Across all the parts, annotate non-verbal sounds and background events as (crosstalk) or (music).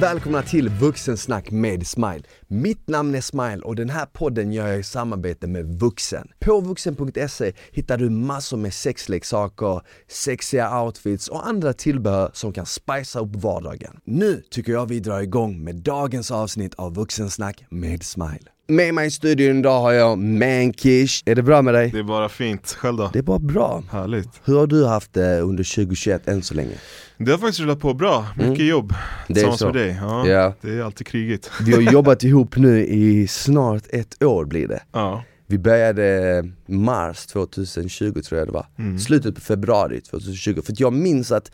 välkomna till Vuxensnack med Smile. Mitt namn är Smile och den här podden gör jag i samarbete med Vuxen. På vuxen.se hittar du massor med sexleksaker, sexiga outfits och andra tillbehör som kan spicea upp vardagen. Nu tycker jag vi drar igång med dagens avsnitt av Vuxensnack med Smile. Med mig i studion idag har jag Mankish. Är det bra med dig? Det är bara fint, själv då? Det är bara bra. Härligt Hur har du haft det under 2021 än så länge? Det har faktiskt rullat på bra, mycket jobb Det är tillsammans med dig ja, Ja. Det är alltid krigigt Vi har jobbat ihop nu i snart ett år blir det. Ja, Vi började mars 2020 tror jag det var, slutet på februari 2020. För jag minns att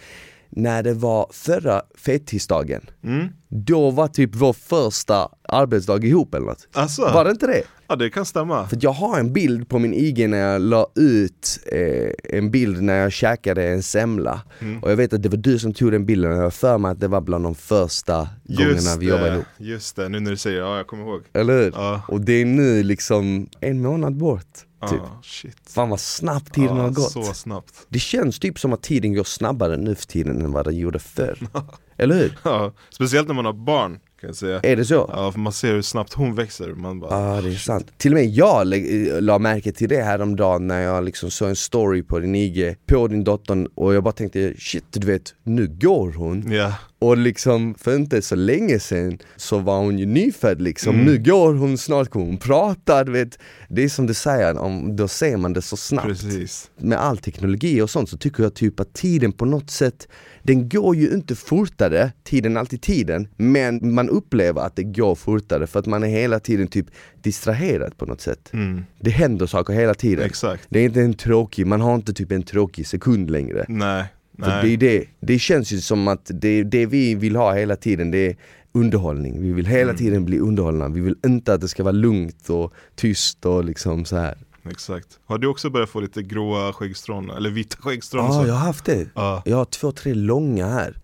när det var förra fettisdagen, mm. då var typ vår första arbetsdag ihop eller något. Alltså, Var det inte det? Ja det kan stämma För jag har en bild på min IG när jag la ut eh, en bild när jag käkade en semla. Mm. Och jag vet att det var du som tog den bilden och jag för mig att det var bland de första gångerna Just vi jobbade det, ihop. just det, nu när du säger det, ja jag kommer ihåg Eller hur? Ja, Och det är nu liksom en månad bort. Typ. ja shit Fan vad snabbt tiden ja, har gått. Så snabbt Det känns typ som att tiden går snabbare nu för tiden än vad den gjorde förr. (laughs) Eller hur? ja, Speciellt när man har barn kan jag säga Är det så? Ja, för man ser hur snabbt hon växer, man bara Ja det är sant. Till och med jag la märke till det häromdagen när jag liksom såg en story på din IG, på din dotter och jag bara tänkte shit du vet, nu går hon. Ja, Och liksom för inte så länge sedan så var hon ju nyfödd liksom, nu går hon, snart kommer hon prata, du vet. Det är som du säger, om, då ser man det så snabbt. precis. Med all teknologi och sånt så tycker jag typ att tiden på något sätt Den går ju inte fortare, tiden är alltid tiden, men man upplever att det går fortare för att man är hela tiden typ distraherad på något sätt. Mm. Det händer saker hela tiden. Exakt, Det är inte en tråkig, man har inte typ en tråkig sekund längre. Nej, För det, är nej det, det känns ju som att det, det vi vill ha hela tiden det är underhållning, vi vill hela tiden bli underhållna, vi vill inte att det ska vara lugnt och tyst och liksom så här. Exakt Har du också börjat få lite gråa skäggstrån, eller vita skäggstrån? Ja, så? jag har haft det. Ja. Jag har två, tre långa här.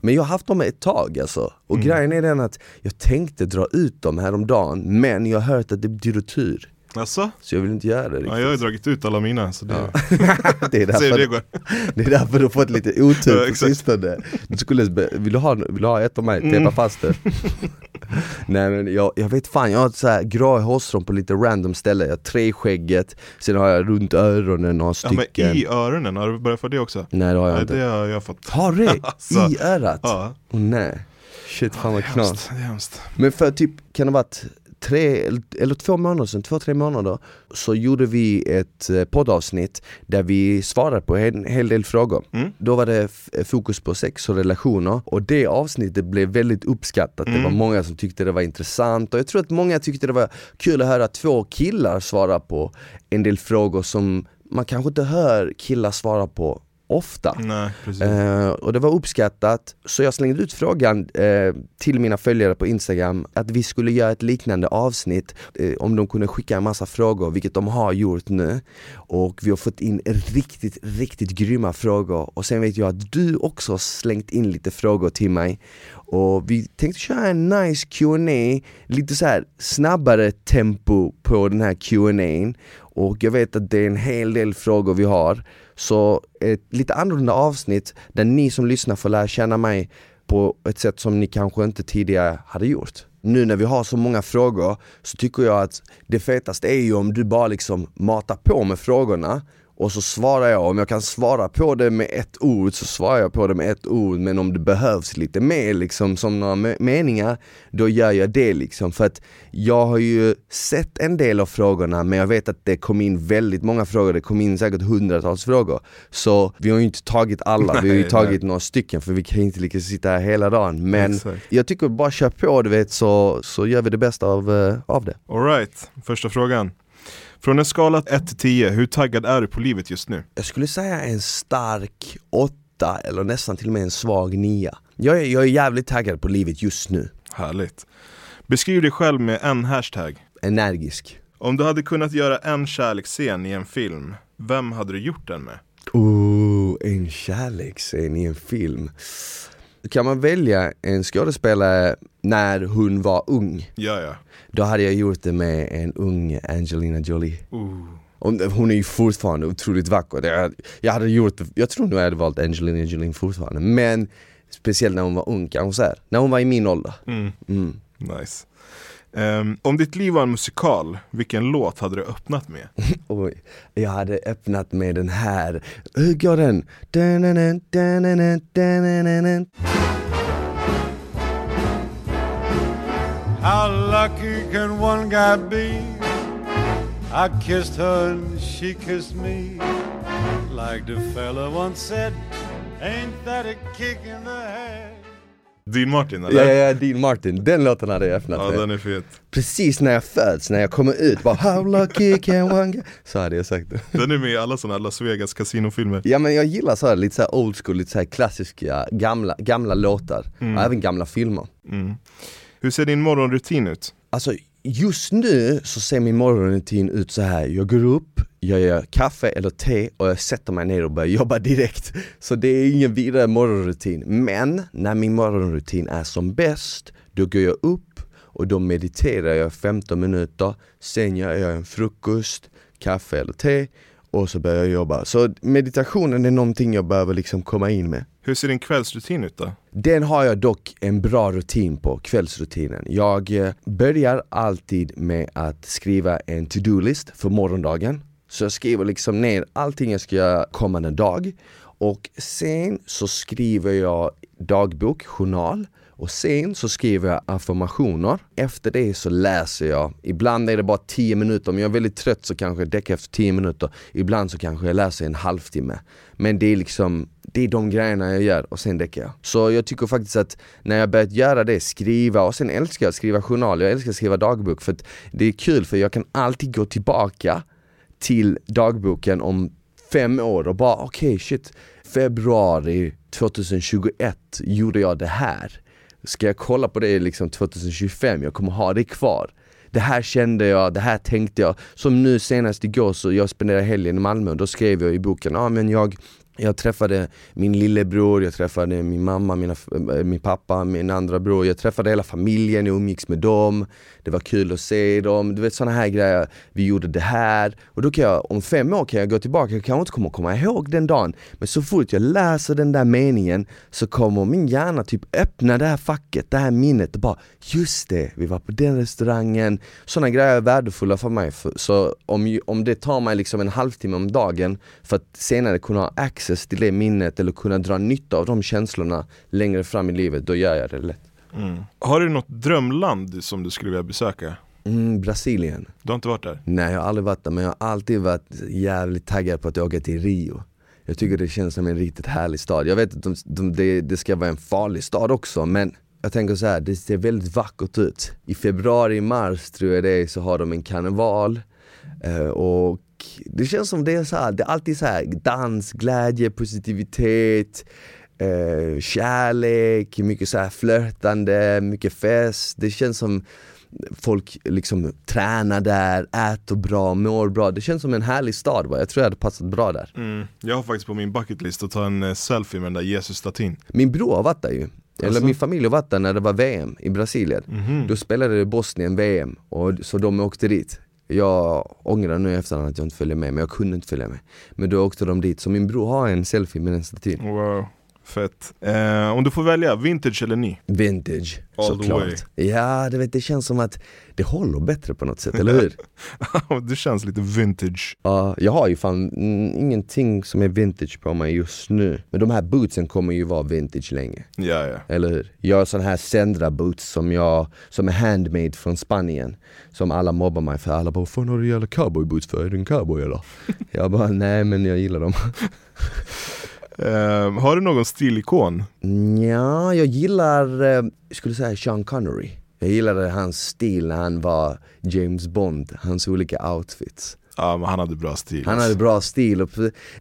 Men jag har haft dem ett tag alltså. Och Mm. grejen är den att jag tänkte dra ut dem häromdagen, men jag har hört att det betyder tur. Alltså? Så jag vill inte göra det riktigt. Ja, jag har ju dragit ut alla mina så det, (laughs) det, är det därför, går det är därför du har fått lite Ja, otur på sistone. Du skulle, vill, du ha, vill du ha ett av mig? Tejpa Mm. fast det. (laughs) Nej men jag, jag vet fan, jag har så här grå hårstrån på lite random ställen. Jag har tre i skägget, sen har jag runt öronen några Ja men stycken. i öronen, har du börjat få det också? Nej det har jag Nej, inte. det har jag fått Har du det? (laughs) Alltså, I örat? Ja, Åh nej. Shit fan det vad knas. det Men för typ, kan det ha varit tre eller- två månader sedan, två tre månader Så gjorde vi ett eh, poddavsnitt där vi svarade på en hel del frågor Mm. Då var det f- fokus på sex och relationer och det avsnittet blev väldigt uppskattat Det var Mm. många som tyckte det var intressant och jag tror att många tyckte det var kul att höra två killar svara på en del frågor som man kanske inte hör killar svara på ofta Nej Eh, och det var uppskattat, så jag slängde ut frågan eh, till mina följare på Instagram att vi skulle göra ett liknande avsnitt eh, om de kunde skicka en massa frågor, vilket de har gjort nu. Och vi har fått in riktigt, riktigt grymma frågor och sen vet jag att du också har slängt in lite frågor till mig. Och vi tänkte köra en nice Q&A lite så här snabbare tempo på den här Q&A och jag vet att det är en hel del frågor vi har. Så ett lite annorlunda avsnitt där ni som lyssnar får lära känna mig på ett sätt som ni kanske inte tidigare hade gjort. Nu när vi har så många frågor så tycker jag att det fetaste är ju om du bara liksom matar på med frågorna och så svarar jag, om jag kan svara på det med ett ord så svarar jag på det med ett ord. Men om det behövs lite mer liksom som några me- meningar då gör jag det liksom. För att jag har ju sett en del av frågorna men jag vet att det kom in väldigt många frågor, det kom in säkert hundratals frågor. Så vi har ju inte tagit alla, vi har ju tagit nej. några stycken för vi kan ju inte lika sitta här hela dagen. Men Exakt. jag tycker bara kör på du vet så, så gör vi det bästa av, eh, av det. Alright, första frågan Från en skala 1 till 10, hur taggad är du på livet just nu? Jag skulle säga en stark åtta eller nästan till och med en svag nia. Jag är, jag är jävligt taggad på livet just nu. Härligt Beskriv dig själv med en hashtag Energisk. Om du hade kunnat göra en kärleksscen i en film, vem hade du gjort den med? Ooh, en kärleksscen i en film. Kan man välja en skådespelare när hon var ung, Ja ja då hade jag gjort det med en ung Angelina Jolie. Ooh. Och hon är ju fortfarande otroligt vacker. Jag hade gjort jag tror nog jag hade valt Angelina Jolie fortfarande. Men Speciellt när hon var ung kanske så här. när hon var i min ålder. Mm. Mm. Nice. Ehm, om ditt liv var en musikal, vilken låt hade du öppnat med? (laughs) Oj, jag hade öppnat med den här, hur går den? Danana, danana, danana. How lucky can one guy be? I kissed her and she kissed me. Like the fella once said, ain't that a kick in the head? Dean Martin eller? ja, ja, Dean Martin, den låten hade jag öppnat Ja, med den är fet. Precis när jag föds, när jag kommer ut, bara How lucky can one guy? Så hade jag sagt det (laughs) Den är med i alla sådana Las Vegas kasinofilmer. Ja men jag gillar så här, lite så här old school, lite så här klassiska, gamla, gamla låtar, och även gamla filmer Mm. Hur ser din morgonrutin ut? Alltså just nu så ser min morgonrutin ut så här. jag går upp, jag gör kaffe eller te och jag sätter mig ner och börjar jobba direkt. Så det är ingen vidare morgonrutin. Men när min morgonrutin är som bäst, då går jag upp och då mediterar jag 15 minuter, sen gör jag en frukost, kaffe eller te och så börjar jag jobba. Så meditationen är någonting jag behöver liksom komma in med. Hur ser din kvällsrutin ut då? Den har jag dock en bra rutin på, kvällsrutinen. Jag eh, börjar alltid med att skriva en to-do-list för morgondagen. Så jag skriver liksom ner allting jag ska göra kommande dag. Och sen så skriver jag dagbok, journal. Och sen så skriver jag affirmationer. Efter det så läser jag. Ibland är det bara 10 minuter, om jag är väldigt trött så kanske jag däckar efter 10 minuter. Ibland så kanske jag läser en halvtimme. Men det är liksom, det är de grejerna jag gör och sen däckar jag. Så jag tycker faktiskt att när jag börjat göra det, skriva och sen älskar jag att skriva journal, jag älskar att skriva dagbok för att det är kul för jag kan alltid gå tillbaka till dagboken om fem år och bara okej okay, shit, februari 2021 gjorde jag det här. Ska jag kolla på det liksom 2025, jag kommer ha det kvar. Det här kände jag, det här tänkte jag. Som nu senast igår så jag spenderade helgen i Malmö och då skrev jag i boken, ja ah, men jag jag träffade min lillebror, jag träffade min mamma, mina, eh, min pappa, min andra bror, jag träffade hela familjen, jag umgicks med dem, det var kul att se dem, du vet sådana här grejer, vi gjorde det här. Och då kan jag, om fem år kan jag gå tillbaka, jag kanske inte kommer komma ihåg den dagen, men så fort jag läser den där meningen så kommer min hjärna typ öppna det här facket, det här minnet och bara just det, vi var på den restaurangen, sådana grejer är värdefulla för mig, så om, om det tar mig liksom en halvtimme om dagen för att senare kunna ha access access till det minnet eller kunna dra nytta av de känslorna längre fram i livet, då gör jag det lätt. Mm. Har du något drömland som du skulle vilja besöka? Mm, Brasilien. Du har inte varit där? Nej, jag har aldrig varit där, men jag har alltid varit jävligt taggad på att åka till Rio. Jag tycker det känns som en riktigt härlig stad. Jag vet att de, de, det, det ska vara en farlig stad också, men jag tänker så här, det ser väldigt vackert ut. I februari, mars tror jag det är, så har de en karneval. Eh, och det känns som det är så här, det är alltid så här dans, glädje, positivitet, eh, kärlek, mycket så här flörtande, mycket fest. Det känns som folk liksom tränar där, äter bra, mår bra. Det känns som en härlig stad va? jag tror jag hade passat bra där. Mm. Jag har faktiskt på min bucketlist att ta en eh, selfie med den där Jesus-statyn. Min bror har varit där ju. Eller Alltså? min familj har varit där när det var VM i Brasilien. Mhm. Då spelade Bosnien VM, och, så de åkte dit. Jag ångrar nu i efterhand att jag inte följde med, men jag kunde inte följa med. Men då åkte de dit, så min bror har en selfie med den statyn. Wow, fett. Eh, om du får välja, vintage eller ny? Vintage, All såklart. Ja, det, vet, det känns som att det håller bättre på något sätt, eller hur? (laughs) du känns lite vintage. Ja, jag har ju fan mm, ingenting som är vintage på mig just nu. Men de här bootsen kommer ju vara vintage länge. Ja, ja. Eller hur? Jag har sådana här Sendra boots som, jag, som är handmade från Spanien Som alla mobbar mig för, alla bara 'Vad fan har du jävla cowboyboots för? Är du en cowboy eller?' (laughs) Jag bara 'Nej men jag gillar dem' (laughs) Ehm, har du någon stilikon? Ja, jag gillar, eh, jag skulle säga Sean Connery Jag gillade hans stil när han var James Bond, hans olika outfits Ja, men han hade bra stil. Han hade bra stil, och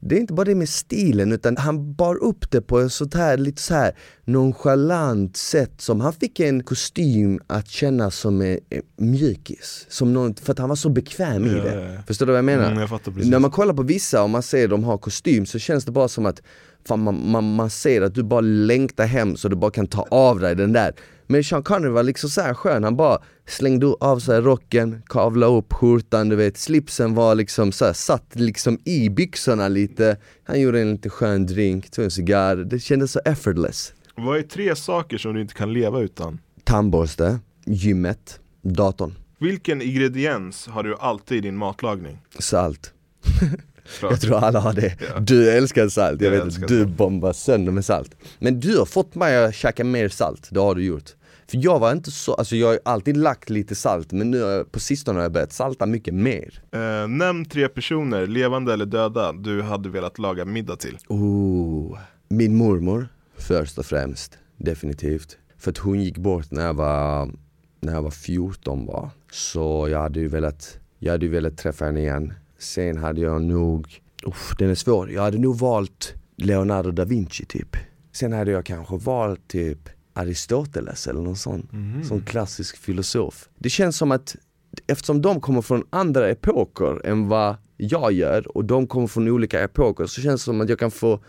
det är inte bara det med stilen utan han bar upp det på ett sånt här lite så här nonchalant sätt som han fick en kostym att kännas som en mjukis, som någon, för att han var så bekväm i Ja, det. ja, ja. Förstår du vad jag menar? Mm, jag. När man kollar på vissa och man ser de har kostym så känns det bara som att fan, man, man, man ser att du bara längtar hem så du bara kan ta av dig den där men Sean Connery var liksom så här skön, han bara slängde av sig rocken, kavlade upp skjortan, du vet, slipsen var liksom så här, satt liksom i byxorna lite Han gjorde en lite skön drink, tog en cigarr, det kändes så effortless Vad är tre saker som du inte kan leva utan? Tandborste, gymmet, datorn, Vilken ingrediens har du alltid i din matlagning? salt. (laughs) Jag tror alla har det. Ja. Du älskar salt, jag, Jag vet att du salt. bombar sönder med salt. Men du har fått mig att käka mer salt, det har du gjort. För jag var inte så, alltså jag har alltid lagt lite salt men nu på sistone har jag börjat salta mycket mer. Eh, nämn tre personer, levande eller döda, du hade velat laga middag till. Oh, min mormor först och främst, definitivt. För att hon gick bort när jag var, när jag var 14 var. Så jag hade ju velat, jag hade ju velat träffa henne igen. Sen hade jag nog, uff, den är svår, jag hade nog valt Leonardo da Vinci typ. Sen hade jag kanske valt typ Aristoteles eller någon sån, sån klassisk filosof. Det känns som att eftersom de kommer från andra epoker än vad jag gör och de kommer från olika epoker så känns det som att jag kan få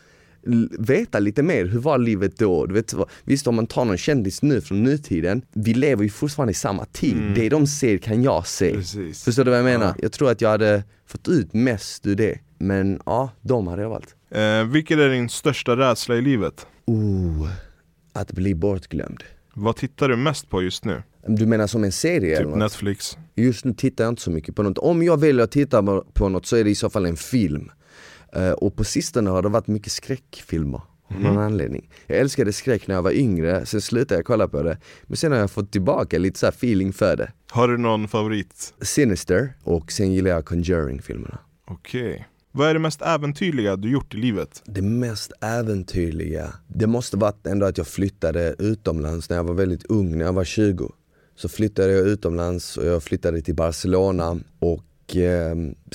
veta lite mer, hur var livet då? Du vet, visst om man tar någon kändis nu från nutiden, vi lever ju fortfarande i samma tid, det de ser kan jag se. Precis. Förstår du vad jag menar? Ja. Jag tror att jag hade fått ut mest ur det, men ja, de hade jag valt. Eh, vilken är din största rädsla i livet? Oh, att bli bortglömd. Vad tittar du mest på just nu? Du menar som en serie eller Typ? Netflix? Just nu tittar jag inte så mycket på något. Om jag väljer att titta på något så är det i så fall en film. Eh, och på sistone har det varit mycket skräckfilmer. Av någon anledning. Jag älskade skräck när jag var yngre, sen slutade jag kolla på det. Men sen har jag fått tillbaka lite så feeling för det. Har du någon favorit? Sinister, och sen gillar jag Conjuring-filmerna. Okej. Vad är det mest äventyrliga du gjort i livet? Det mest äventyrliga, det måste varit ändå att jag flyttade utomlands när jag var väldigt ung, när jag var 20. Så flyttade jag utomlands och jag flyttade till Barcelona och eh,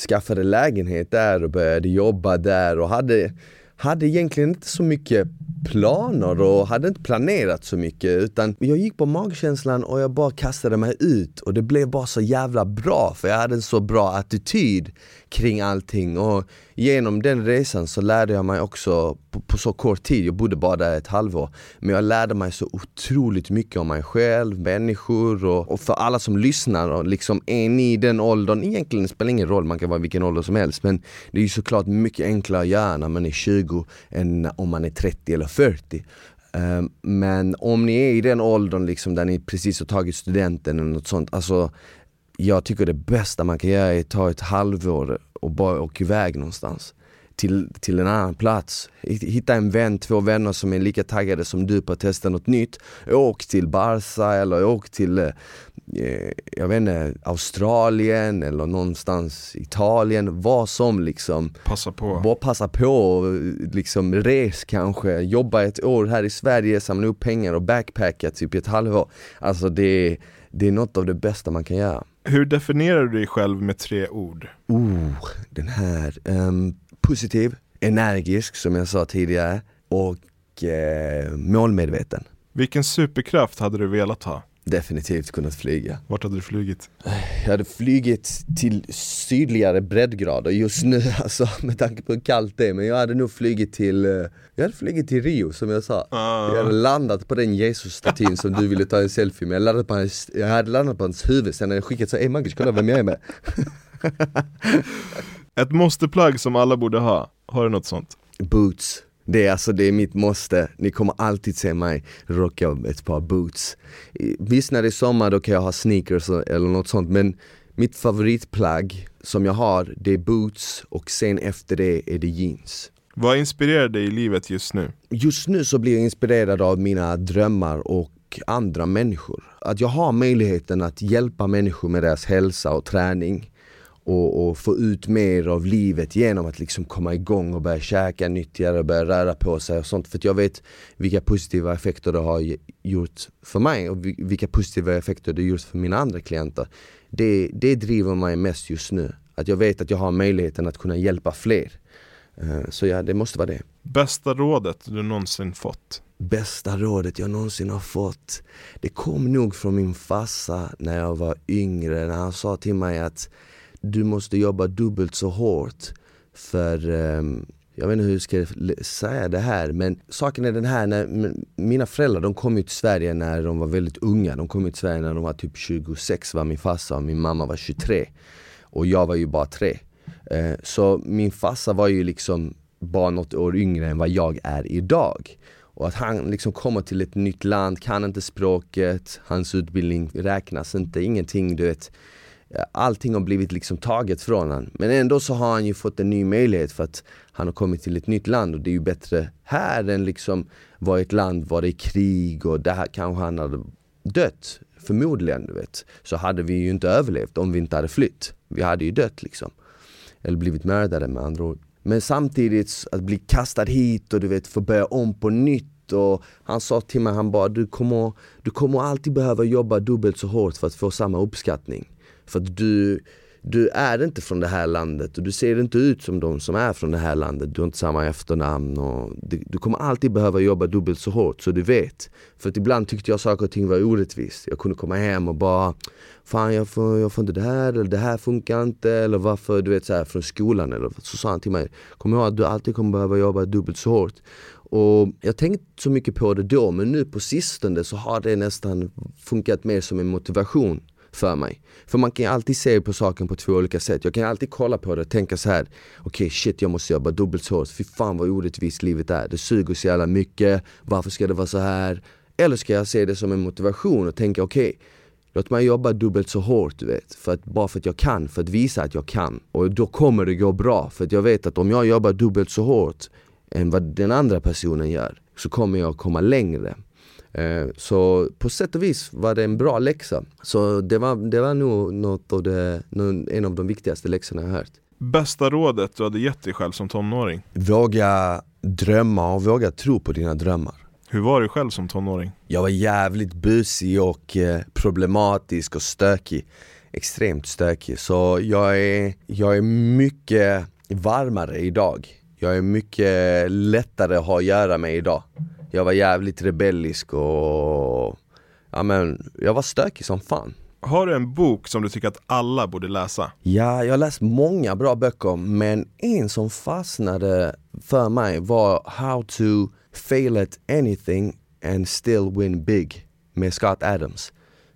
skaffade lägenhet där och började jobba där och hade, hade egentligen inte så mycket planer och hade inte planerat så mycket utan jag gick på magkänslan och jag bara kastade mig ut och det blev bara så jävla bra för jag hade en så bra attityd kring allting och genom den resan så lärde jag mig också på, på så kort tid, jag bodde bara där ett halvår, men jag lärde mig så otroligt mycket om mig själv, människor och, och för alla som lyssnar och liksom är ni i den åldern, egentligen spelar det ingen roll, man kan vara vilken ålder som helst men det är ju såklart mycket enklare att göra när man är 20 än om man är 30 eller 40. Ehm, men om ni är i den åldern liksom där ni precis har tagit studenten eller något sånt, alltså jag tycker det bästa man kan göra är att ta ett halvår och bara åka iväg någonstans. Till, till en annan plats. Hitta en vän, två vänner som är lika taggade som du på att testa något nytt. Åk till Barca eller åk till, eh, jag vet inte, Australien eller någonstans Italien. Vad som liksom. Passa på. Bara passa på och liksom res kanske, jobba ett år här i Sverige, samla upp pengar och backpacka typ i ett halvår. Alltså det, det är något av det bästa man kan göra. Hur definierar du dig själv med tre ord? Oh, den här. ehm, positiv, energisk som jag sa tidigare och eh, målmedveten. Vilken superkraft hade du velat ha? Definitivt kunnat flyga. Vart hade du flugit? Jag hade flugit till sydligare breddgrader just nu (laughs) alltså med tanke på hur kallt det är men jag hade nog flugit till, eh, jag hade flugit till Rio som jag sa. Ah. Jag hade landat på den Jesus-statyn som du ville ta en selfie med, jag, landade på hans, jag hade landat på hans huvud, sen hade jag skickat så ey Magnus kolla vem jag är med. (laughs) Ett måsteplagg som alla borde ha. Har du något sånt? Boots. Det är alltså det är mitt måste. Ni kommer alltid se mig rocka ett par boots. Visst när det är sommar då kan jag ha sneakers eller något sånt men mitt favoritplagg som jag har det är boots och sen efter det är det jeans. Vad inspirerar dig i livet just nu? Just nu så blir jag inspirerad av mina drömmar och andra människor. Att jag har möjligheten att hjälpa människor med deras hälsa och träning och, och få ut mer av livet genom att liksom komma igång och börja käka nyttigare och börja röra på sig och sånt. För att jag vet vilka positiva effekter det har gjort för mig och vi- vilka positiva effekter det har gjort för mina andra klienter. Det, det driver mig mest just nu. Att jag vet att jag har möjligheten att kunna hjälpa fler. Eh, Så ja, det måste vara det. Bästa rådet du någonsin fått? Bästa rådet jag någonsin har fått Det kom nog från min farsa när jag var yngre när han sa till mig att du måste jobba dubbelt så hårt för um, jag vet inte hur jag ska säga det här men saken är den här, när mina föräldrar de kom ju till Sverige när de var väldigt unga. De kom ju till Sverige när de var typ 26 var min farsa och min mamma var 23 Och jag var ju bara 3 eh, Så min farsa var ju liksom bara något år yngre än vad jag är idag. Och att han liksom kommer till ett nytt land, kan inte språket, hans utbildning räknas inte, ingenting du vet. Allting har blivit liksom taget från han. Men ändå så har han ju fått en ny möjlighet för att han har kommit till ett nytt land och det är ju bättre här än liksom vara i ett land var det är krig och där kanske han hade dött. Förmodligen, du vet. Så hade vi ju inte överlevt om vi inte hade flytt. Vi hade ju dött liksom. Eller blivit mördade med andra ord. Men samtidigt att bli kastad hit och du vet få börja om på nytt och han sa till mig, han bara du kommer, du kommer alltid behöva jobba dubbelt så hårt för att få samma uppskattning. För att du, du är inte från det här landet och du ser inte ut som de som är från det här landet. Du har inte samma efternamn och du, du kommer alltid behöva jobba dubbelt så hårt så du vet. För att ibland tyckte jag saker och ting var orättvist. Jag kunde komma hem och bara Fan jag får, jag får inte det här eller det här funkar inte eller varför du vet så här från skolan eller så sa han till mig Kom ihåg att du alltid kommer behöva jobba dubbelt så hårt. Och jag tänkte så mycket på det då men nu på sistone så har det nästan funkat mer som en motivation för mig. För man kan ju alltid se på saken på två olika sätt. Jag kan alltid kolla på det och tänka så här. okej okay, shit jag måste jobba dubbelt så hårt, fy fan vad orättvist livet är. Det suger så jävla mycket, varför ska det vara så här? Eller ska jag se det som en motivation och tänka okej, okay, Låt mig jobba dubbelt så hårt du vet, för att, bara för att jag kan, för att visa att jag kan. Och då kommer det gå bra, för att jag vet att om jag jobbar dubbelt så hårt än vad den andra personen gör, så kommer jag komma längre. Eh, så på sätt och vis var det en bra läxa. Så det var, det var nog något av det, en av de viktigaste läxorna jag hört. Bästa rådet du hade gett dig själv som tonåring? Våga drömma och våga tro på dina drömmar. Hur var du själv som tonåring? Jag var jävligt busig och eh, problematisk och stökig. Extremt stökig. Så jag är, jag är mycket varmare idag. Jag är mycket lättare att ha att göra med idag. Jag var jävligt rebellisk och ja, men, jag var stökig som fan. Har du en bok som du tycker att alla borde läsa? Ja, jag har läst många bra böcker men en som fastnade för mig var How to fail at anything and still win big med Scott Adams.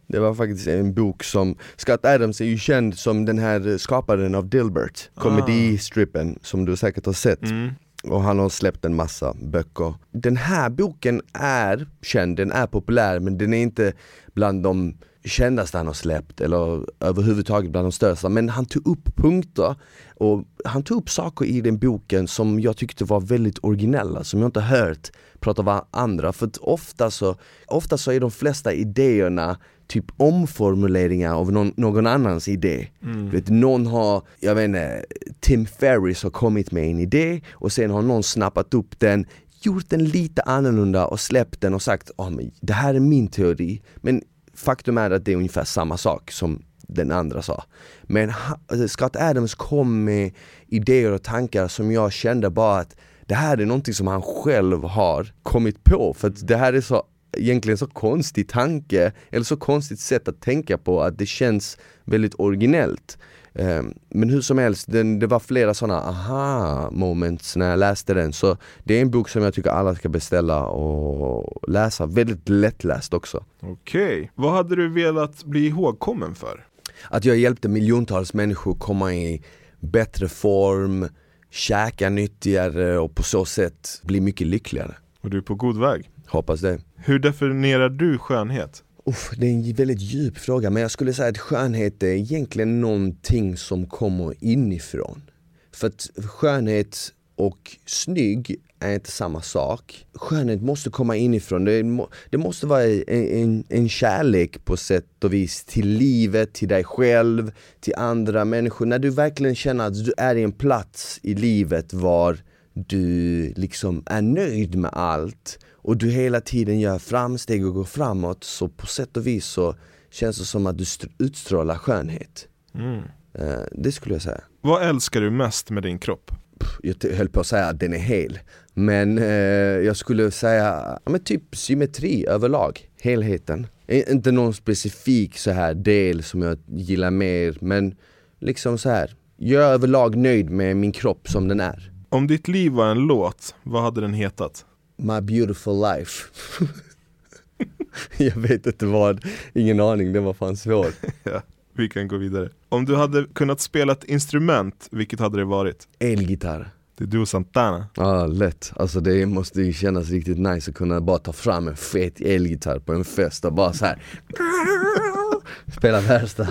Det var faktiskt en bok som, Scott Adams är ju känd som den här skaparen av Dilbert, ah. komedistrippen som du säkert har sett. Mm och han har släppt en massa böcker. Den här boken är känd, den är populär men den är inte bland de kändaste han har släppt eller överhuvudtaget bland de största. Men han tog upp punkter och han tog upp saker i den boken som jag tyckte var väldigt originella, som jag inte hört prata av andra. För att ofta så, ofta så är de flesta idéerna typ omformuleringar av någon, någon annans idé. Mm. Vet, någon har, jag vet inte, Tim Ferris har kommit med en idé och sen har någon snappat upp den, gjort den lite annorlunda och släppt den och sagt oh, men det här är min teori. Men faktum är att det är ungefär samma sak som den andra sa. Men alltså, Scott Adams kom med idéer och tankar som jag kände bara att det här är någonting som han själv har kommit på för att det här är så egentligen så konstig tanke, eller så konstigt sätt att tänka på att det känns väldigt originellt. Ehm, men hur som helst, den, det var flera sådana aha moments när jag läste den. Så det är en bok som jag tycker alla ska beställa och läsa. Väldigt lättläst också. Okej, okay. vad hade du velat bli ihågkommen för? Att jag hjälpte miljontals människor komma i bättre form, käka nyttigare och på så sätt bli mycket lyckligare. Och du är på god väg? Hoppas det. Hur definierar du skönhet? Uff, det är en väldigt djup fråga men jag skulle säga att skönhet är egentligen någonting som kommer inifrån. För att skönhet och snygg är inte samma sak. Skönhet måste komma inifrån. Det, må, det måste vara en, en, en, kärlek på sätt och vis till livet, till dig själv, till andra människor. När du verkligen känner att du är i en plats i livet var du liksom är nöjd med allt och du hela tiden gör framsteg och går framåt så på sätt och vis så känns det som att du utstrålar skönhet. Mm. Uh, det skulle jag säga. Vad älskar du mest med din kropp? Jag höll på att säga att den är hel. Men uh, jag skulle säga, men typ symmetri överlag, helheten. Inte någon specifik så här del som jag gillar mer, men liksom så här. Jag är överlag nöjd med min kropp som den är. Om ditt liv var en låt, vad hade den hetat? My beautiful life. (laughs) jag vet inte vad, ingen aning, det var fan svårt. (laughs) ja, vi kan gå vidare. Om du hade kunnat spela ett instrument, vilket hade det varit? Elgitarr. Det är du och Santana. Ja lätt, alltså det måste ju kännas riktigt nice att kunna bara ta fram en fet elgitarr på en fest och bara så här. (laughs) Spela värsta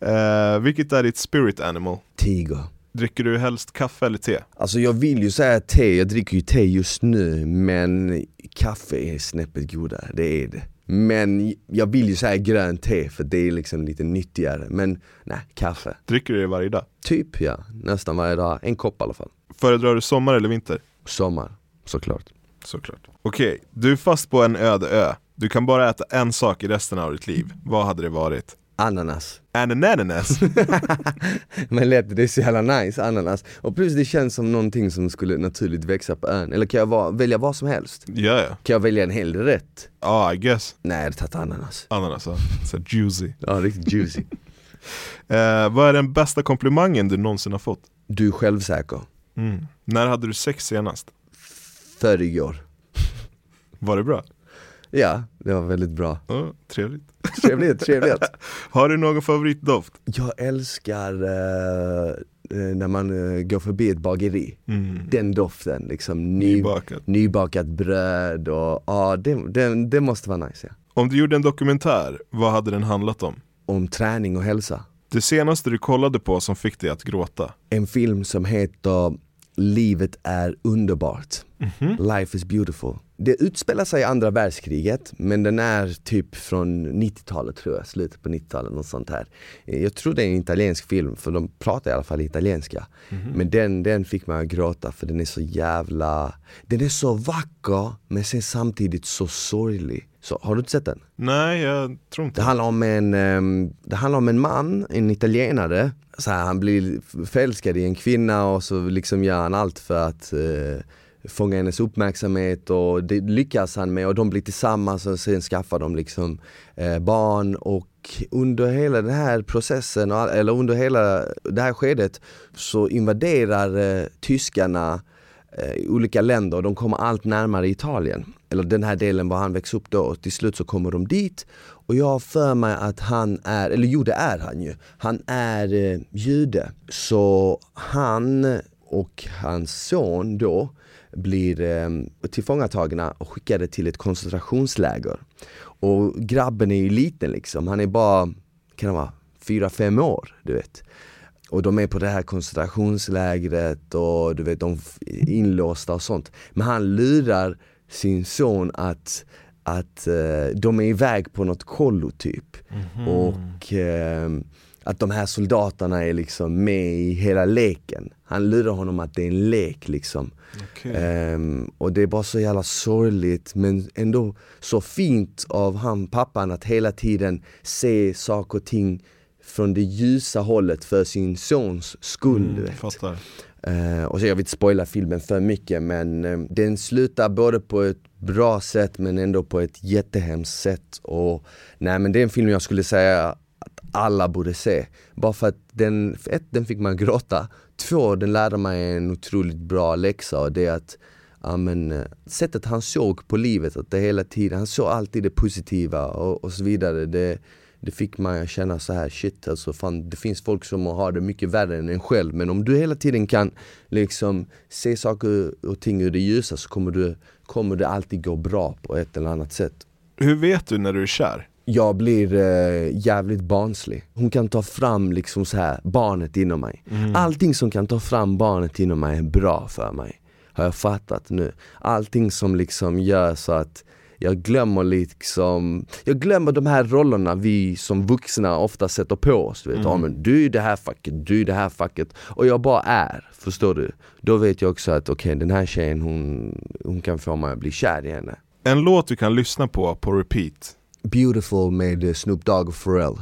Eh, vilket är ditt spirit animal? tiger Dricker du helst kaffe eller te? Alltså jag vill ju säga te, jag dricker ju te just nu men kaffe är snäppet godare, det är det Men jag vill ju säga grönt te för det är liksom lite nyttigare, men nej, kaffe Dricker du det varje dag? Typ ja, nästan varje dag, en kopp i alla fall Föredrar du sommar eller vinter? Sommar, såklart Såklart. Okej, du är fast på en öde ö. Du kan bara äta en sak i resten av ditt liv. Vad hade det varit? Ananas Ananas. (laughs) Men lätt, det är så jävla nice, ananas Och plus det känns som någonting som skulle naturligt växa på ön Eller kan jag va- välja vad som helst? ja, ja. Kan jag välja en hel rätt? Ja, I guess. Nej, jag hade tagit ananas Ananas, ja. Så juicy. Ja, riktigt juicy (laughs) Eh, vad är den bästa komplimangen du någonsin har fått? Du är självsäker Mm. När hade du sex senast? Förrgår Var det bra? Ja, det var väldigt bra Ja, trevligt. Trevligt, trevligt (laughs) Har du någon favoritdoft? Jag älskar eh, eh, när man eh, går förbi ett bageri Mm. Den doften, liksom ny, Nybakat. nybakat bröd och ja, det, det, det måste vara nice ja. Om du gjorde en dokumentär, vad hade den handlat om? Om träning och hälsa Det senaste du kollade på som fick dig att gråta? En film som heter Livet är underbart Life is beautiful. Det utspelar sig i andra världskriget men den är typ från 90-talet tror jag, slutet på 90-talet något sånt här. Jag tror det är en italiensk film för de pratar i alla fall italienska. Men den, den fick mig att gråta för den är så jävla Den är så vacker men sen samtidigt så sorglig. Så, Har du inte sett den? Nej, jag tror inte Det handlar om en, ehm, det handlar om en man, en italienare. Så här, Han blir förälskad i en kvinna och så liksom gör han allt för att eh, fånga hennes uppmärksamhet och det lyckas han med och de blir tillsammans och sen skaffar de liksom eh, barn och under hela den här processen, all- eller under hela det här skedet så invaderar eh, tyskarna eh, olika länder och de kommer allt närmare Italien. Eller den här delen var han växte upp då och till slut så kommer de dit och jag har för mig att han är, eller jo det är han ju, han är eh, jude. Så han och hans son då blir eh, tillfångatagna och skickade till ett koncentrationsläger. Och grabben är ju liten liksom, han är bara, kan det vara, fyra fem år du vet. Och de är på det här koncentrationslägret och du vet de f- inlåsta och sånt. Men han lurar sin son att, att eh, de är iväg på något kollo typ. Och eh, att de här soldaterna är liksom med i hela leken. Han lurar honom att det är en lek liksom. Okej. Ehm, och det är bara så jävla sorgligt men ändå så fint av han pappan att hela tiden se saker och ting från det ljusa hållet för sin sons skull. Mm. Eh, och så jag vill inte spoila filmen för mycket men eh, den slutar både på ett bra sätt men ändå på ett jättehemskt sätt. Och, nej men det är en film jag skulle säga alla borde se. Bara för att den, för ett, den fick man gråta. Två, den lärde mig en otroligt bra läxa och det är att amen, eh, sättet han såg på livet, att det hela tiden, han såg alltid det positiva och, och så vidare. Det, det fick mig att känna så här shit alltså fan, det finns folk som har det mycket värre än en själv men om du hela tiden kan liksom se saker och ting ur det ljusa så kommer, du, kommer det alltid gå bra på ett eller annat sätt. Hur vet du när du är kär? Jag blir eh, jävligt barnslig. Hon kan ta fram liksom så här barnet inom mig. Allting som kan ta fram barnet inom mig är bra för mig. Har jag fattat nu. Allting som liksom gör så att jag glömmer liksom, jag glömmer de här rollerna vi som vuxna ofta sätter på oss. Du, vet. Ja, men du är det här facket, du är det här facket. Och jag bara är, förstår du? Då vet jag också att okej den här tjejen hon, hon kan få mig att bli kär i henne. En låt du kan lyssna på på repeat. Beautiful med eh, Snoop Dogg och Pharrell.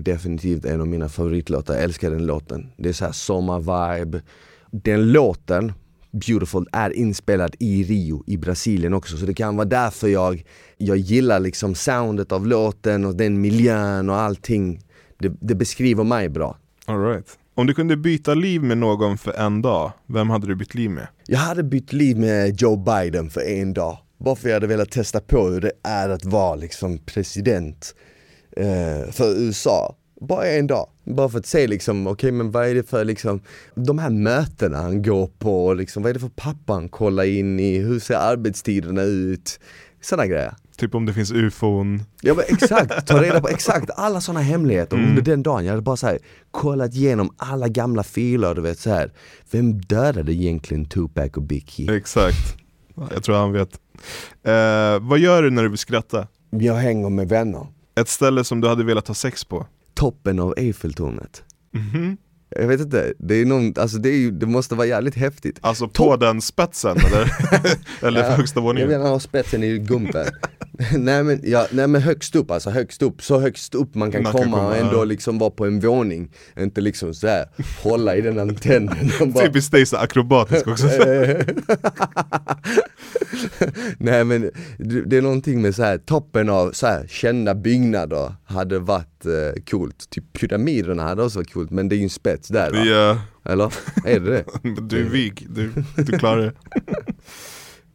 Är definitivt en av mina favoritlåtar, jag älskar den låten. Det är så här sommarvibe. Den låten Beautiful är inspelad i Rio i Brasilien också så det kan vara därför jag, jag gillar liksom soundet av låten och den miljön och allting. Det, det beskriver mig bra. All right. Om du kunde byta liv med någon för en dag, vem hade du bytt liv med? Jag hade bytt liv med Joe Biden för en dag. Bara för jag hade velat testa på hur det är att vara liksom president eh, för USA. Bara en dag. Bara för att se liksom, okej okay, men vad är det för liksom, de här mötena han går på, liksom, vad är det för pappa han kollar in i, hur ser arbetstiderna ut? Sådana grejer. Typ om det finns ufon Ja men exakt, ta reda på exakt alla sådana hemligheter mm. under den dagen. Jag hade bara så här, kollat igenom alla gamla filer, du vet så här. Vem dödade egentligen Tupac och Biggie? Exakt, jag tror han vet. Eh, vad gör du när du vill skratta? Jag hänger med vänner. Ett ställe som du hade velat ha sex på? Toppen av Eiffeltornet. Mm -hmm. Jag vet inte, det, är någon, alltså det, är, det måste vara jävligt häftigt. Alltså på Top. den spetsen eller? (laughs) eller ja, högsta våningen? Jag ha spetsen i gumpen. (laughs) Nej, men, ja, nej men högst upp alltså, högst upp, så högst upp man kan, man komma, kan komma och ändå liksom vara på en våning. Inte liksom såhär, hålla i den antennen (laughs) bara... Typiskt dig så akrobatisk också. Nej men det är någonting med så här, toppen av så här, kända byggnader hade varit eh, coolt. Typ pyramiderna hade också varit coolt men det är ju en spets där va? Ja Eller? Är det det? (laughs) du är vig, du, du klarar det (laughs)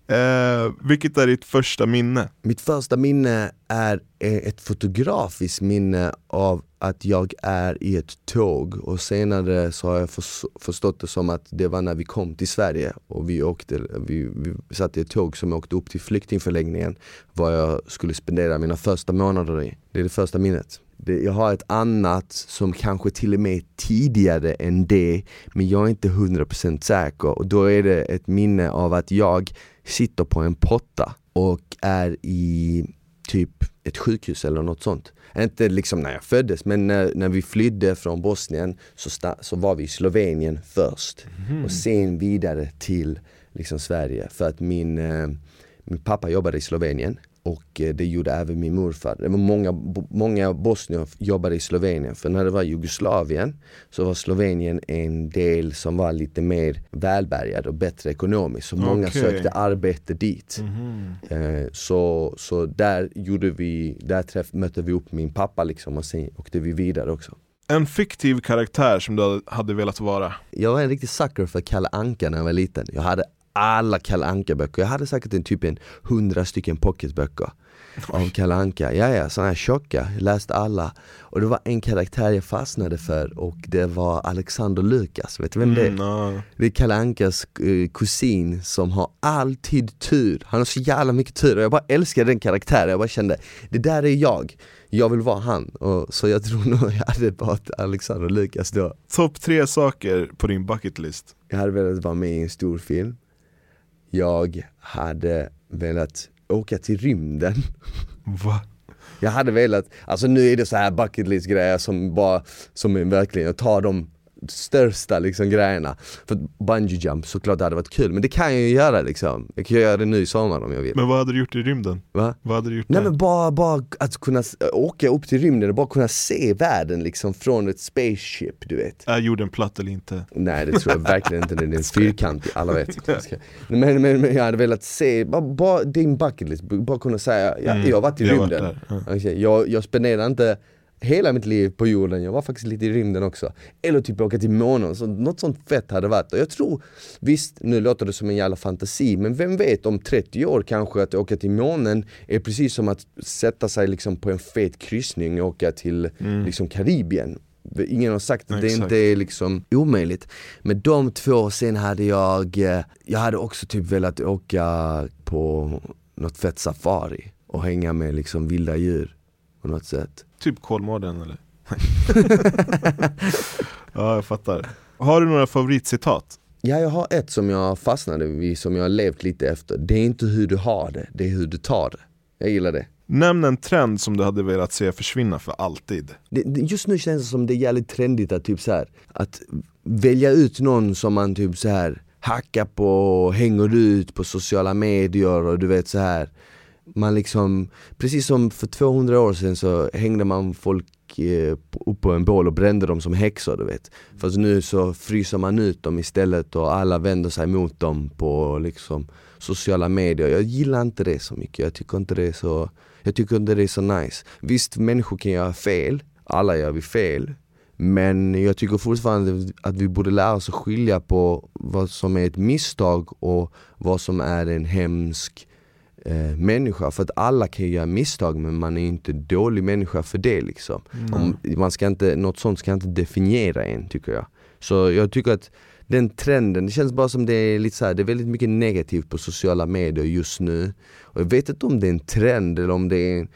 Eh, vilket är ditt första minne? Mitt första minne är ett fotografiskt minne av att jag är i ett tåg och senare så har jag förstått det som att det var när vi kom till Sverige och vi, åkte, vi, vi satt i ett tåg som åkte upp till flyktingförläggningen vad jag skulle spendera mina första månader i. Det är det första minnet. Jag har ett annat som kanske till och med är tidigare än det men jag är inte 100% säker och då är det ett minne av att jag sitter på en potta och är i typ ett sjukhus eller något sånt. Inte liksom när jag föddes men när, när vi flydde från Bosnien så, så var vi i Slovenien först mm. och sen vidare till liksom Sverige för att min, eh, min pappa jobbade i Slovenien och eh, det gjorde även min morfar. Det var många, många bosnier jobbade i Slovenien för när det var Jugoslavien så var Slovenien en del som var lite mer välbärgad och bättre ekonomiskt så många okay. sökte arbete dit. Mm så, så där gjorde vi, där träff, mötte vi upp min pappa liksom och sen åkte vi vidare också. En fiktiv karaktär som du hade velat vara? Jag var en riktig sucker för Kalle Anka när jag var liten. Jag hade alla Kalle Anka-böcker. Jag hade säkert en typ en hundra stycken pocketböcker av Kalle Anka. Ja, ja, sådana här tjocka. Jag läste alla. Och det var en karaktär jag fastnade för och det var Alexander Lukas. Vet du vem det är? Mm, no. Det är Kalle Ankas uh, kusin som har alltid tur. Han har så jävla mycket tur och jag bara älskar den karaktären. Jag bara kände, det där är jag. Jag vill vara han. Och, så jag tror nog jag hade varit Alexander Lukas då. Topp tre saker på din bucketlist? Jag hade velat vara med i en stor film jag hade velat åka till rymden. Va? Jag hade velat, alltså nu är det så här bucket list grejer som bara, som är verkligen, jag tar dem största liksom grejerna. För bungee jump såklart det hade varit kul, men det kan jag ju göra liksom. Jag kan göra det nu i sommar om jag vill. Men vad hade du gjort i rymden? Va? Vad hade du gjort Nej där? men bara, bara att kunna åka upp till rymden och bara kunna se världen liksom från ett spaceship, du vet. Är jorden platt eller inte? Nej det tror jag (laughs) verkligen inte, den är fyrkantig, alla vet. (laughs) Men, men, men jag hade velat se, bara, bara din bucket list, bara kunna säga, ja, mm, jag har varit i rymden. Varit ja. okay, jag, jag spenderar inte hela mitt liv på jorden, jag var faktiskt lite i rymden också. Eller typ åka till månen, så något sånt fett hade varit. Och jag tror, visst nu låter det som en jävla fantasi, men vem vet om 30 år kanske att åka till månen är precis som att sätta sig liksom på en fet kryssning och åka till mm. liksom Karibien. Ingen har sagt att det Exakt. inte är liksom omöjligt. Men de två, sen hade jag, eh, jag hade också typ velat åka på något fett safari och hänga med liksom vilda djur på något sätt. Typ Kolmården eller? (laughs) ja, jag fattar. Har du några favoritcitat? Ja, jag har ett som jag fastnade vid, som jag har levt lite efter. Det är inte hur du har det, det är hur du tar det. Jag gillar det. Nämn en trend som du hade velat se försvinna för alltid. Det, just nu känns det som det är jävligt trendigt att typ så här, att välja ut någon som man typ så här hackar på och hänger ut på sociala medier och du vet så här man liksom, precis som för 200 år sedan så hängde man folk eh, upp på en bål och brände dem som häxor du vet. Fast nu så fryser man ut dem istället och alla vänder sig mot dem på liksom sociala medier. Jag gillar inte det så mycket, jag tycker inte det är så, jag tycker inte det är så nice. Visst, människor kan göra fel, alla gör vi fel. Men jag tycker fortfarande att vi borde lära oss att skilja på vad som är ett misstag och vad som är en hemsk eh, människa. För att alla kan göra misstag men man är inte dålig människa för det liksom. Mm. Om, man ska inte, något sånt ska inte definiera en tycker jag. Så jag tycker att den trenden, det känns bara som det är lite så här, det är väldigt mycket negativt på sociala medier just nu. Och jag vet inte om det är en trend eller om det är en,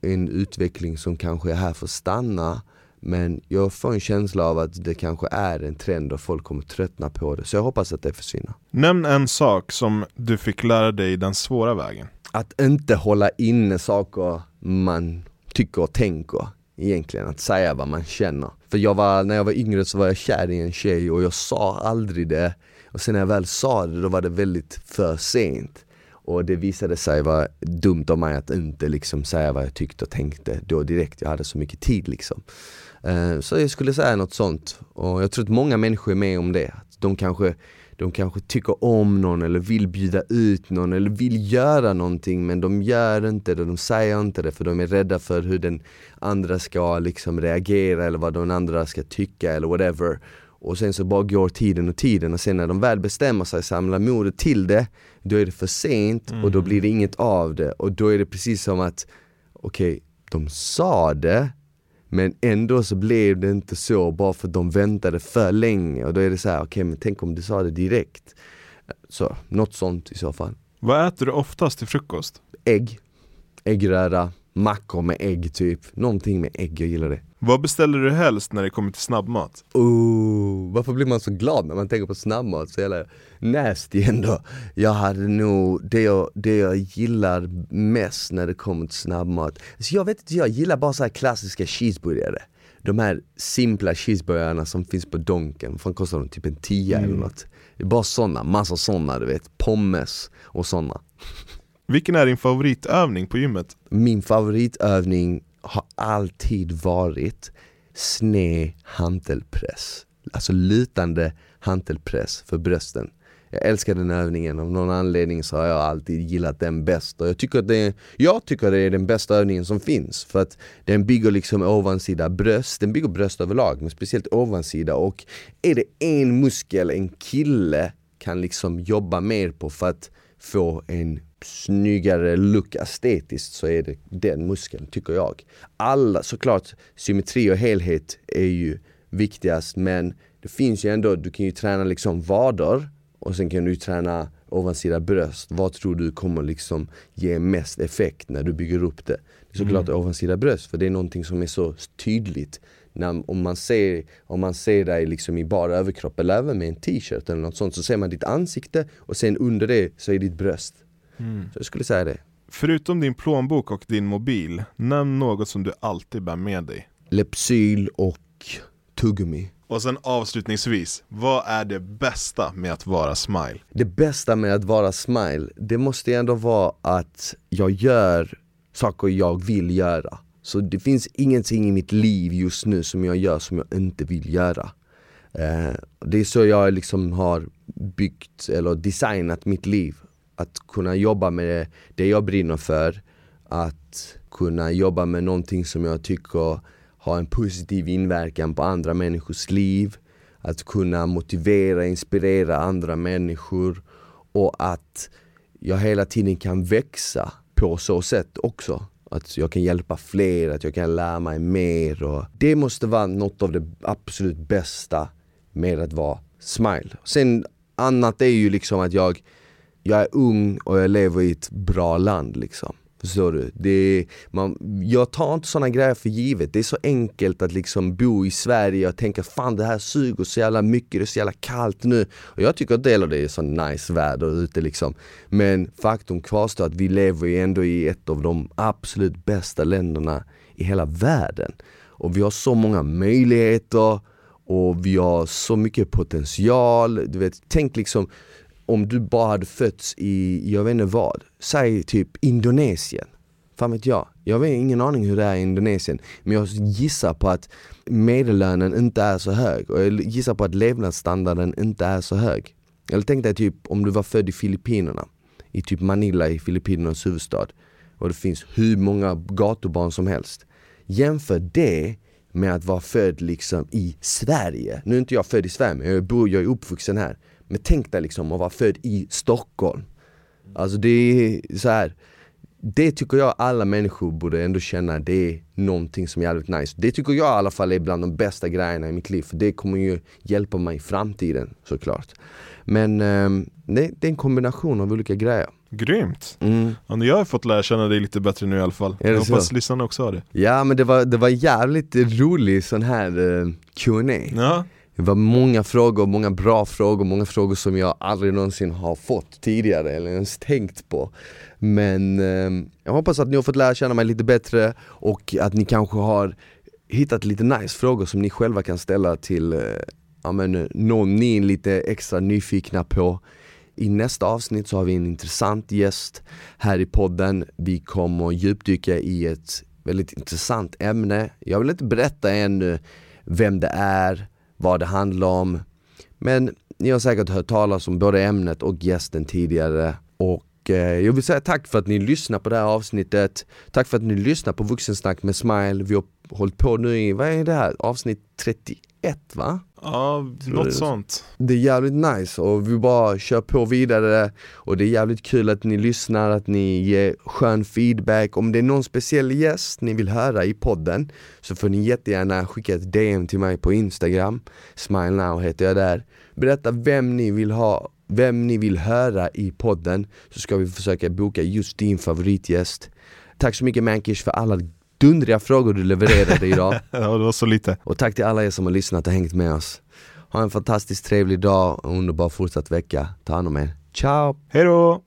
en utveckling som kanske är här för att stanna. Men jag får en känsla av att det kanske är en trend och folk kommer tröttna på det. Så jag hoppas att det försvinner. Nämn en sak som du fick lära dig den svåra vägen. Att inte hålla inne saker man tycker och tänker egentligen, att säga vad man känner. För jag var, när jag var yngre så var jag kär i en tjej och jag sa aldrig det. Och sen när jag väl sa det, då var det väldigt för sent. Och det visade sig vara dumt av mig att inte liksom säga vad jag tyckte och tänkte då direkt, jag hade så mycket tid liksom. Eh, Så jag skulle säga något sånt. Och jag tror att många människor är med om det. Att de kanske de kanske tycker om någon eller vill bjuda ut någon eller vill göra någonting men de gör inte det, de säger inte det för de är rädda för hur den andra ska liksom reagera eller vad den andra ska tycka eller whatever. Och sen så bara går tiden och tiden och sen när de väl bestämmer sig, samlar modet till det, då är det för sent och då blir det inget av det och då är det precis som att okej, de sa det men ändå så blev det inte så bara för att de väntade för länge och då är det så här, okej men tänk om du sa det direkt. Så, något sånt i så fall. Vad äter du oftast till frukost? Ägg, äggröra, mackor med ägg typ. Någonting med ägg, jag gillar det. Vad beställer du helst när det kommer till snabbmat? Oh, varför blir man så glad när man tänker på snabbmat? Så jävla nasty ändå. Jag hade nog, det jag, det jag gillar mest när det kommer till snabbmat, så jag vet inte, jag gillar bara så klassiska cheeseburgare. De här simpla cheeseburgarna som finns på Donken, vad fan kostar de? Typ en tia eller något. Bara såna, massa såna du vet, pommes och såna. Vilken är din favoritövning på gymmet? Min favoritövning har alltid varit sned hantelpress. Alltså lutande hantelpress för brösten. Jag älskar den övningen, av någon anledning så har jag alltid gillat den bäst. Och jag tycker att det är, jag tycker det är den bästa övningen som finns. För att den bygger liksom ovansida bröst, den bygger bröst överlag men speciellt ovansida. Och är det en muskel en kille kan liksom jobba mer på för att få en snyggare look estetiskt så är det den muskeln, tycker jag. Alla, såklart, symmetri och helhet är ju viktigast men det finns ju ändå, du kan ju träna liksom vader och sen kan du träna ovansida bröst. Vad tror du kommer liksom ge mest effekt när du bygger upp det? Det är såklart ovansida bröst för det är någonting som är så tydligt. När, om, man ser, om man ser dig liksom i bara överkropp eller även med en t-shirt eller något sånt så ser man ditt ansikte och sen under det så är ditt bröst. Så jag skulle säga det. Förutom din plånbok och din mobil, nämn något som du alltid bär med dig. Lepsyl och tuggummi. Och sen avslutningsvis, vad är det bästa med att vara smile? Det bästa med att vara smile, det måste ändå vara att jag gör saker jag vill göra. Så det finns ingenting i mitt liv just nu som jag gör som jag inte vill göra. Eh, det är så jag liksom har byggt eller designat mitt liv. Att kunna jobba med det jag brinner för, att kunna jobba med någonting som jag tycker har en positiv inverkan på andra människors liv, att kunna motivera, inspirera andra människor och att jag hela tiden kan växa på så sätt också. Att jag kan hjälpa fler, att jag kan lära mig mer och det måste vara något av det absolut bästa med att vara smile. Sen annat är ju liksom att jag, jag är ung och jag lever i ett bra land liksom. Förstår du? Det är, man, jag tar inte sådana grejer för givet. Det är så enkelt att liksom bo i Sverige och tänka fan det här suger så jävla mycket, det är så jävla kallt nu. Och jag tycker att del av det är så nice väder ute liksom. Men faktum kvarstår att vi lever ju ändå i ett av de absolut bästa länderna i hela världen. Och vi har så många möjligheter och vi har så mycket potential. Du vet, tänk liksom om du bara hade fötts i, jag vet inte vad, säg typ Indonesien. Fan vet jag. Jag har ingen aning hur det är i Indonesien. Men jag gissar på att medellönen inte är så hög. Och jag gissar på att levnadsstandarden inte är så hög. Eller tänk dig typ om du var född i Filippinerna. I typ Manila i Filippinernas huvudstad. Och det finns hur många gatubarn som helst. Jämför det med att vara född liksom i Sverige. Nu är inte jag född i Sverige, men jag, bor, jag är uppvuxen här. Men tänk dig liksom att vara född i Stockholm. Alltså det är så här. Det tycker jag alla människor borde ändå känna, det är någonting som är jävligt nice. Det tycker jag i alla fall är bland de bästa grejerna i mitt liv, för det kommer ju hjälpa mig i framtiden såklart. Men det, det är en kombination av olika grejer. Grymt! Mm. Ja, jag har fått lära känna dig lite bättre nu i alla fall. Är jag hoppas så? lyssnarna också har det. Ja men det var, det var jävligt rolig sån här uh, Q&A Ja, det var många frågor, många bra frågor, många frågor som jag aldrig någonsin har fått tidigare eller ens tänkt på Men eh, jag hoppas att ni har fått lära känna mig lite bättre och att ni kanske har hittat lite nice frågor som ni själva kan ställa till eh, ja, men, någon ni är lite extra nyfikna på i nästa avsnitt så har vi en intressant gäst här i podden. Vi kommer djupdyka i ett väldigt intressant ämne. Jag vill inte berätta ännu vem det är, vad det handlar om. Men ni har säkert hört talas om både ämnet och gästen tidigare. Och eh, jag vill säga tack för att ni lyssnar på det här avsnittet. Tack för att ni lyssnar på Vuxensnack med Smile. Vi har hållit på nu i, vad är det här, avsnitt 31 va? ja något sånt. Det är jävligt nice och vi bara kör på vidare och det är jävligt kul att ni lyssnar, att ni ger skön feedback. Om det är någon speciell gäst ni vill höra i podden så får ni jättegärna skicka ett DM till mig på Instagram, Smile Now heter jag där. Berätta vem ni vill ha, vem ni vill höra i podden så ska vi försöka boka just din favoritgäst. Tack så mycket Mankish för alla dundriga frågor du levererade idag. (laughs) Ja, det var så lite. Och tack till alla er som har lyssnat och hängt med oss. Ha en fantastiskt trevlig dag och underbar fortsatt vecka. Ta hand om er. Ciao! Hej då!